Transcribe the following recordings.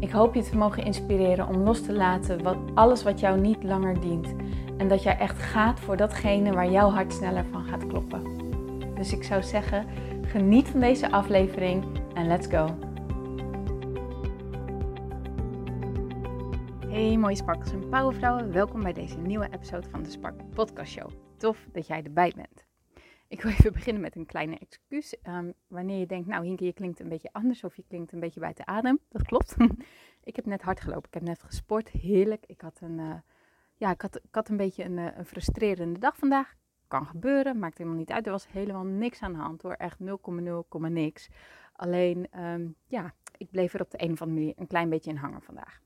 Ik hoop je te mogen inspireren om los te laten wat, alles wat jou niet langer dient. En dat jij echt gaat voor datgene waar jouw hart sneller van gaat kloppen. Dus ik zou zeggen, geniet van deze aflevering en let's go. Hey mooie sparkels en powervrouwen, welkom bij deze nieuwe episode van de Spark Podcast Show. Tof dat jij erbij bent. Ik wil even beginnen met een kleine excuus. Um, wanneer je denkt, nou Hinke, je klinkt een beetje anders of je klinkt een beetje buiten adem. Dat klopt. ik heb net hard gelopen. Ik heb net gesport. Heerlijk. Ik had een, uh, ja, ik had, ik had een beetje een, uh, een, frustrerende dag vandaag. Kan gebeuren, maakt helemaal niet uit. Er was helemaal niks aan de hand hoor. Echt 0,0, niks. Alleen, um, ja, ik bleef er op de een of andere manier een klein beetje in hangen vandaag.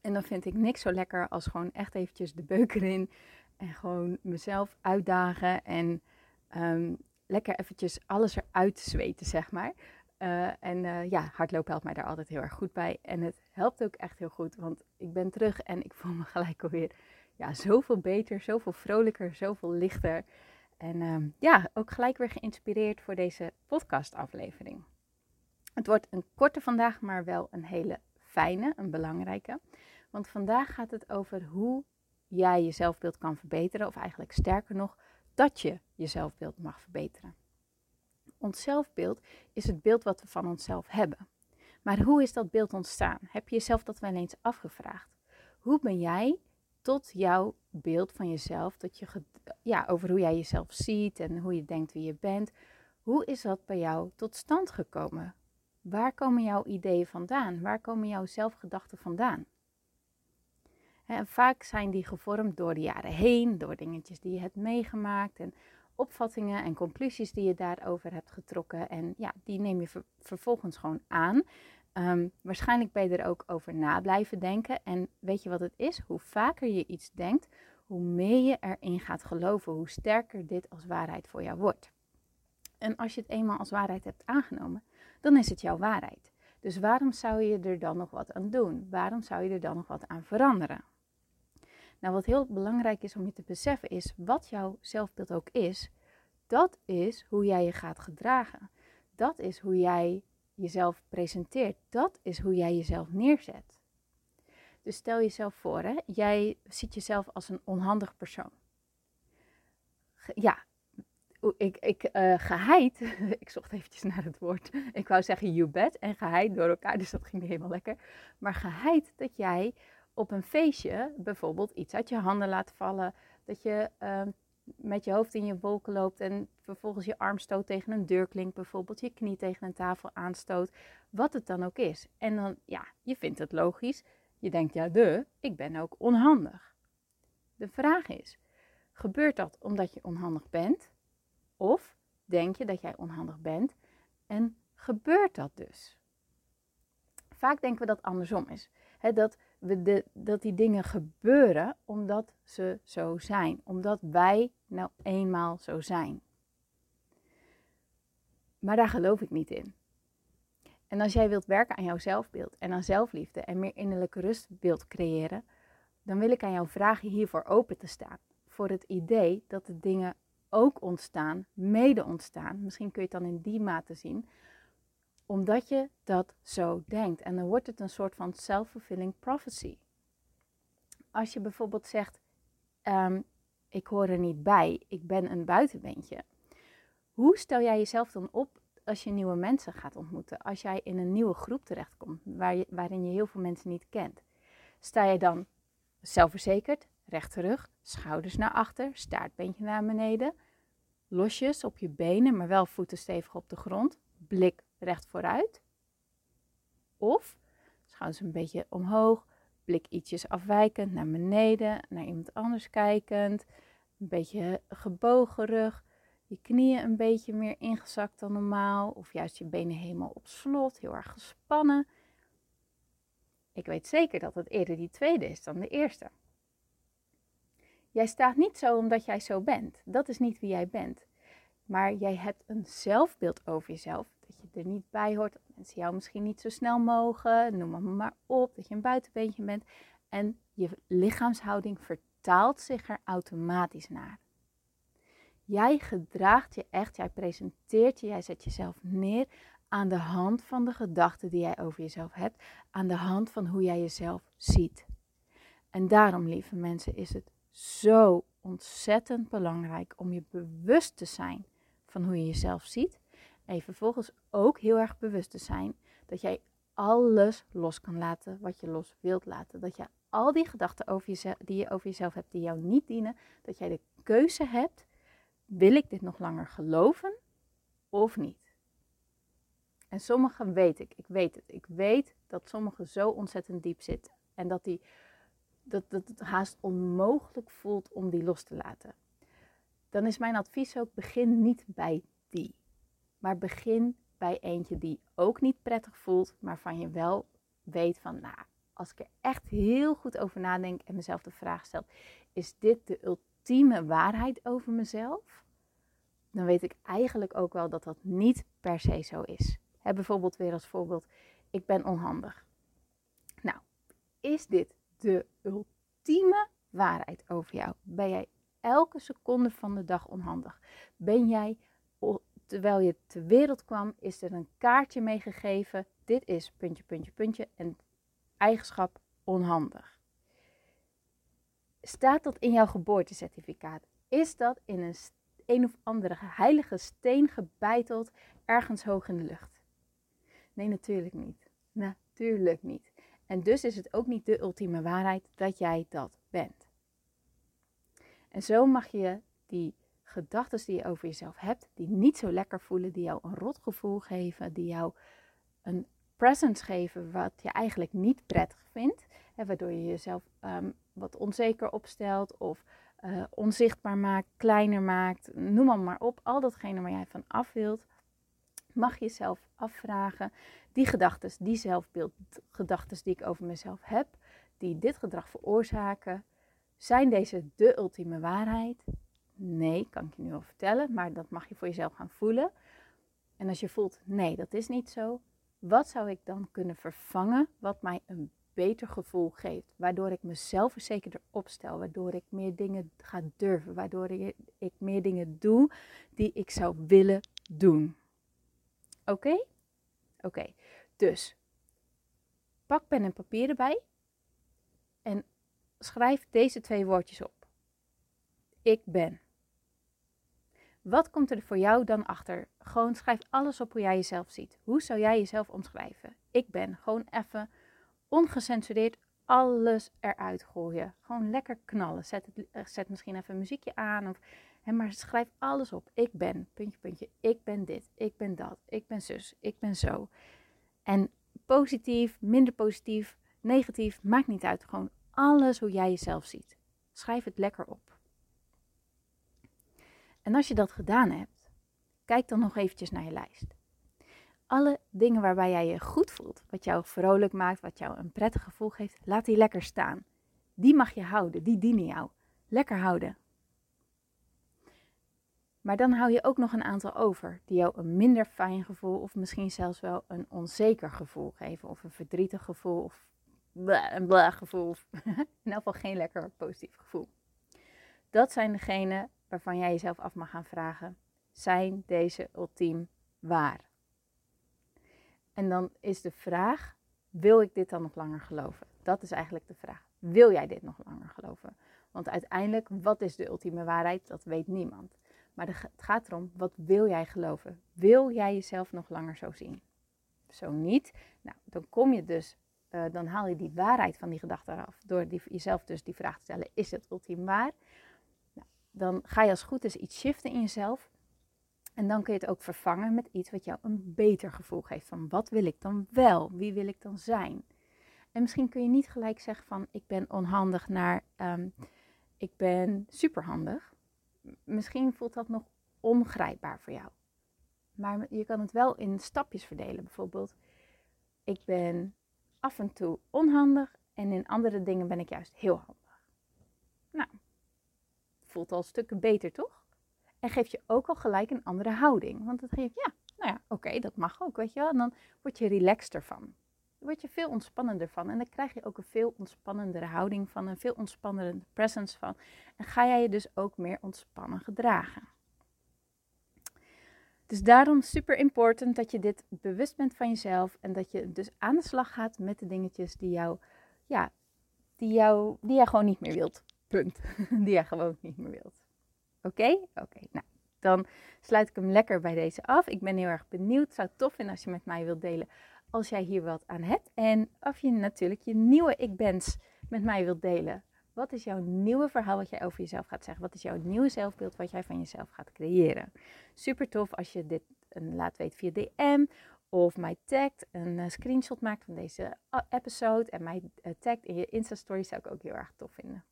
En dan vind ik niks zo lekker als gewoon echt eventjes de beuk erin. En gewoon mezelf uitdagen en um, lekker eventjes alles eruit zweten, zeg maar. Uh, en uh, ja, hardlopen helpt mij daar altijd heel erg goed bij. En het helpt ook echt heel goed, want ik ben terug en ik voel me gelijk alweer ja, zoveel beter, zoveel vrolijker, zoveel lichter. En um, ja, ook gelijk weer geïnspireerd voor deze podcastaflevering. Het wordt een korte vandaag, maar wel een hele fijne, een belangrijke. Want vandaag gaat het over hoe jij je zelfbeeld kan verbeteren, of eigenlijk sterker nog, dat je je zelfbeeld mag verbeteren. Ons zelfbeeld is het beeld wat we van onszelf hebben. Maar hoe is dat beeld ontstaan? Heb je jezelf dat wel eens afgevraagd? Hoe ben jij tot jouw beeld van jezelf, dat je, ja, over hoe jij jezelf ziet en hoe je denkt wie je bent, hoe is dat bij jou tot stand gekomen? Waar komen jouw ideeën vandaan? Waar komen jouw zelfgedachten vandaan? En vaak zijn die gevormd door de jaren heen, door dingetjes die je hebt meegemaakt en opvattingen en conclusies die je daarover hebt getrokken. En ja, die neem je vervolgens gewoon aan. Um, waarschijnlijk ben je er ook over na blijven denken. En weet je wat het is? Hoe vaker je iets denkt, hoe meer je erin gaat geloven, hoe sterker dit als waarheid voor jou wordt. En als je het eenmaal als waarheid hebt aangenomen, dan is het jouw waarheid. Dus waarom zou je er dan nog wat aan doen? Waarom zou je er dan nog wat aan veranderen? Nou, wat heel belangrijk is om je te beseffen is, wat jouw zelfbeeld ook is, dat is hoe jij je gaat gedragen. Dat is hoe jij jezelf presenteert. Dat is hoe jij jezelf neerzet. Dus stel jezelf voor, hè, jij ziet jezelf als een onhandig persoon. ja, ik, ik uh, geheid, ik zocht eventjes naar het woord. Ik wou zeggen you bet en geheid door elkaar, dus dat ging niet helemaal lekker. Maar geheid dat jij op een feestje bijvoorbeeld iets uit je handen laat vallen. Dat je uh, met je hoofd in je wolken loopt en vervolgens je arm stoot tegen een deurklink, bijvoorbeeld je knie tegen een tafel aanstoot. Wat het dan ook is. En dan, ja, je vindt het logisch. Je denkt, ja, de, ik ben ook onhandig. De vraag is, gebeurt dat omdat je onhandig bent? Of denk je dat jij onhandig bent en gebeurt dat dus? Vaak denken we dat andersom is. dat dat die dingen gebeuren omdat ze zo zijn. Omdat wij nou eenmaal zo zijn. Maar daar geloof ik niet in. En als jij wilt werken aan jouw zelfbeeld en aan zelfliefde en meer innerlijke rust wilt creëren, dan wil ik aan jou vragen hiervoor open te staan. Voor het idee dat de dingen ook ontstaan, mede ontstaan. Misschien kun je het dan in die mate zien omdat je dat zo denkt. En dan wordt het een soort van self-fulfilling prophecy. Als je bijvoorbeeld zegt, um, ik hoor er niet bij, ik ben een buitenbeentje. Hoe stel jij jezelf dan op als je nieuwe mensen gaat ontmoeten? Als jij in een nieuwe groep terechtkomt waar je, waarin je heel veel mensen niet kent. Sta je dan zelfverzekerd, recht terug, schouders naar achter, staartbeentje naar beneden, losjes op je benen, maar wel voeten stevig op de grond, blik recht vooruit. Of schouders een beetje omhoog, blik ietsjes afwijkend naar beneden, naar iemand anders kijkend. Een beetje gebogen rug, je knieën een beetje meer ingezakt dan normaal. Of juist je benen helemaal op slot, heel erg gespannen. ik weet zeker dat het eerder die tweede is dan de eerste. Jij staat niet zo omdat jij zo bent. Dat is niet wie jij bent. Maar jij hebt een zelfbeeld over jezelf. Dat je er niet bij hoort. Dat mensen jou misschien niet zo snel mogen. Noem maar, op. Dat je een buitenbeentje bent. En je lichaamshouding vertaalt zich er automatisch naar. Jij gedraagt je echt. Jij presenteert je. Jij zet jezelf neer aan de hand van de gedachten die jij over jezelf hebt. Aan de hand van hoe jij jezelf ziet. En daarom, lieve mensen, is het zo ontzettend belangrijk om je bewust te zijn van hoe je jezelf ziet. En je vervolgens ook heel erg bewust te zijn dat jij alles los kan laten wat je los wilt laten. Dat je al die gedachten over jezelf, die je over jezelf hebt, die jou niet dienen, dat jij de keuze hebt: wil ik dit nog langer geloven of niet? En sommige weet ik, ik weet het. Ik weet dat sommige zo ontzettend diep zitten. En dat, die, dat, dat het haast onmogelijk voelt om die los te laten dan is mijn advies ook: begin niet bij die. Maar begin bij eentje die ook niet prettig voelt, maar van je wel weet van, nou, als ik er echt heel goed over nadenk en mezelf de vraag stel: is dit de ultieme waarheid over mezelf? Dan weet ik eigenlijk ook wel dat dat niet per se zo is. He, bijvoorbeeld weer als voorbeeld: ik ben onhandig. Nou, is dit de ultieme waarheid over jou? Ben jij elke seconde van de dag onhandig. Ben jij, terwijl je ter wereld kwam, is er een kaartje meegegeven. Dit is puntje, puntje, puntje en eigenschap onhandig. Staat dat in jouw geboortecertificaat? Is dat in een een of andere heilige steen gebeiteld ergens hoog in de lucht? Nee, natuurlijk niet. Natuurlijk niet. En dus is het ook niet de ultieme waarheid dat jij dat bent. En zo mag je die gedachten die je over jezelf hebt, die niet zo lekker voelen, die jou een rot gevoel geven, die jou een presence geven wat je eigenlijk niet prettig vindt, hè, waardoor je jezelf um, wat onzeker opstelt of uh, onzichtbaar maakt, kleiner maakt, noem maar, maar op, al datgene waar jij van af wilt, mag je jezelf afvragen, die gedachten, die zelfbeeldgedachten die ik over mezelf heb, die dit gedrag veroorzaken, zijn deze de ultieme waarheid? Nee, kan ik je nu al vertellen, maar dat mag je voor jezelf gaan voelen. En als je voelt, nee, dat is niet zo, wat zou ik dan kunnen vervangen wat mij een beter gevoel geeft? Waardoor ik mezelf verzekerder opstel, waardoor ik meer dingen ga durven, waardoor ik meer dingen doe die ik zou willen doen. Oké? Oké, dus pak pen en papier erbij en schrijf deze twee woordjes op. Ik ben. Wat komt er voor jou dan achter? Gewoon schrijf alles op hoe jij jezelf ziet. Hoe zou jij jezelf omschrijven? Ik ben. Gewoon even ongecensureerd alles eruit gooien. Gewoon lekker knallen. Zet, het, eh, zet misschien even een muziekje aan. Of, hè, maar schrijf alles op. Ik ben. Puntje, puntje. Ik ben dit. Ik ben dat. Ik ben zus. Ik ben zo. En positief, minder positief, negatief, maakt niet uit. Gewoon alles hoe jij jezelf ziet. Schrijf het lekker op. En als je dat gedaan hebt, kijk dan nog eventjes naar je lijst. Alle dingen waarbij jij je goed voelt, wat jou vrolijk maakt, wat jou een prettig gevoel geeft, laat die lekker staan. Die mag je houden, die dienen jou. Lekker houden. Maar dan hou je ook nog een aantal over die jou een minder fijn gevoel of misschien zelfs wel een onzeker gevoel geven of een verdrietig gevoel of een bla gevoel. In elk geval geen lekker positief gevoel. Dat zijn degenen waarvan jij jezelf af mag gaan vragen: zijn deze ultiem waar? En dan is de vraag: wil ik dit dan nog langer geloven? Dat is eigenlijk de vraag. Wil jij dit nog langer geloven? Want uiteindelijk, wat is de ultieme waarheid? Dat weet niemand. Maar het gaat erom, wat wil jij geloven? Wil jij jezelf nog langer zo zien? Zo niet, nou, dan kom je dus uh, dan haal je die waarheid van die gedachte af. Door die, jezelf dus die vraag te stellen, is het ultiem waar? Dan ga je als goed is iets shiften in jezelf. En dan kun je het ook vervangen met iets wat jou een beter gevoel geeft. Van wat wil ik dan wel? Wie wil ik dan zijn? En misschien kun je niet gelijk zeggen van ik ben onhandig naar um, ik ben superhandig. Misschien voelt dat nog ongrijpbaar voor jou. Maar je kan het wel in stapjes verdelen. Bijvoorbeeld, ik ben af en toe onhandig en in andere dingen ben ik juist heel handig. Voelt al stukken beter, toch? En geeft je ook al gelijk een andere houding. Want dan geeft ja, nou ja, oké, dat mag ook, weet je wel. En dan word je relaxter van. Word je veel ontspannender van. En dan krijg je ook een veel ontspannendere houding van. Een veel ontspannendere presence van. En ga jij je dus ook meer ontspannen gedragen. Dus daarom super important dat je dit bewust bent van jezelf. En dat je dus aan de slag gaat met de dingetjes die jou, ja, die jou, die jij gewoon niet meer wilt. Die jij gewoon niet meer wilt. Oké? Oké, nou dan sluit ik hem lekker bij deze af. Ik ben heel erg benieuwd. Het zou tof vinden als je met mij wilt delen als jij hier wat aan hebt. En of je natuurlijk je nieuwe ik bens met mij wilt delen. Wat is jouw nieuwe verhaal wat jij over jezelf gaat zeggen? Wat is jouw nieuwe zelfbeeld wat jij van jezelf gaat creëren? Super tof als je dit laat weten via DM of mij tagt, een eh, screenshot maakt van deze episode en mij uh, tagt in je Insta-story zou ik ook heel erg tof vinden.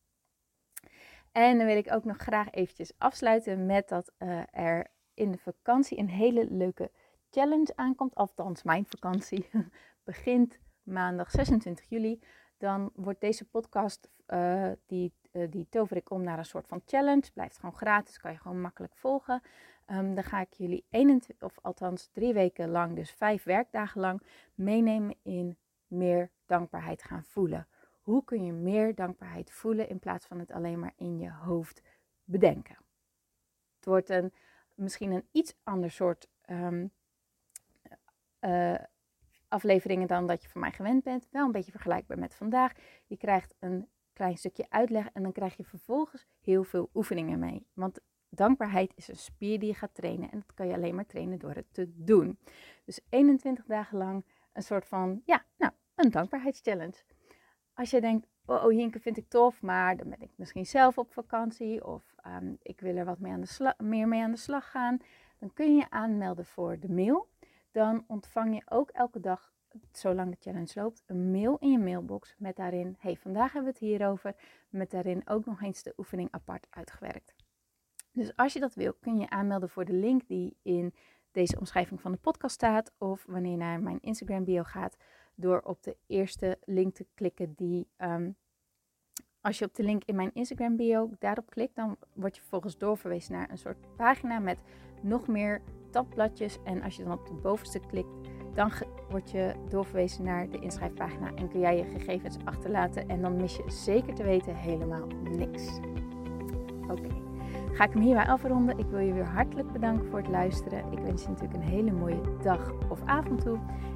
En dan wil ik ook nog graag eventjes afsluiten met dat uh, er in de vakantie een hele leuke challenge aankomt. Althans, mijn vakantie begint maandag 26 juli. Dan wordt deze podcast, uh, die, uh, die tover ik om naar een soort van challenge. Blijft gewoon gratis, kan je gewoon makkelijk volgen. Um, dan ga ik jullie 21, of althans drie weken lang, dus vijf werkdagen lang, meenemen in meer dankbaarheid gaan voelen. Hoe kun je meer dankbaarheid voelen in plaats van het alleen maar in je hoofd bedenken? Het wordt een, misschien een iets ander soort um, uh, afleveringen dan dat je van mij gewend bent. Wel een beetje vergelijkbaar met vandaag. Je krijgt een klein stukje uitleg en dan krijg je vervolgens heel veel oefeningen mee. Want dankbaarheid is een spier die je gaat trainen en dat kan je alleen maar trainen door het te doen. Dus 21 dagen lang een soort van, ja, nou, een dankbaarheidschallenge. Als je denkt, oh, oh Hinke vind ik tof, maar dan ben ik misschien zelf op vakantie of um, ik wil er wat aan de meer mee aan de slag gaan, dan kun je je aanmelden voor de mail. Dan ontvang je ook elke dag, zolang de challenge loopt, een mail in je mailbox met daarin, hey, vandaag hebben we het hierover, met daarin ook nog eens de oefening apart uitgewerkt. Dus als je dat wil, kun je aanmelden voor de link die in deze omschrijving van de podcast staat, of wanneer je naar mijn Instagram bio gaat, door op de eerste link te klikken die. Um, als je op de link in mijn Instagram bio daarop klikt, dan word je vervolgens doorverwezen naar een soort pagina met nog meer tabbladjes. En als je dan op de bovenste klikt, dan word je doorverwezen naar de inschrijfpagina en kun jij je gegevens achterlaten. En dan mis je zeker te weten helemaal niks. Oké, ga ik hem hierbij afronden. Ik wil je weer hartelijk bedanken voor het luisteren. Ik wens je natuurlijk een hele mooie dag of avond toe.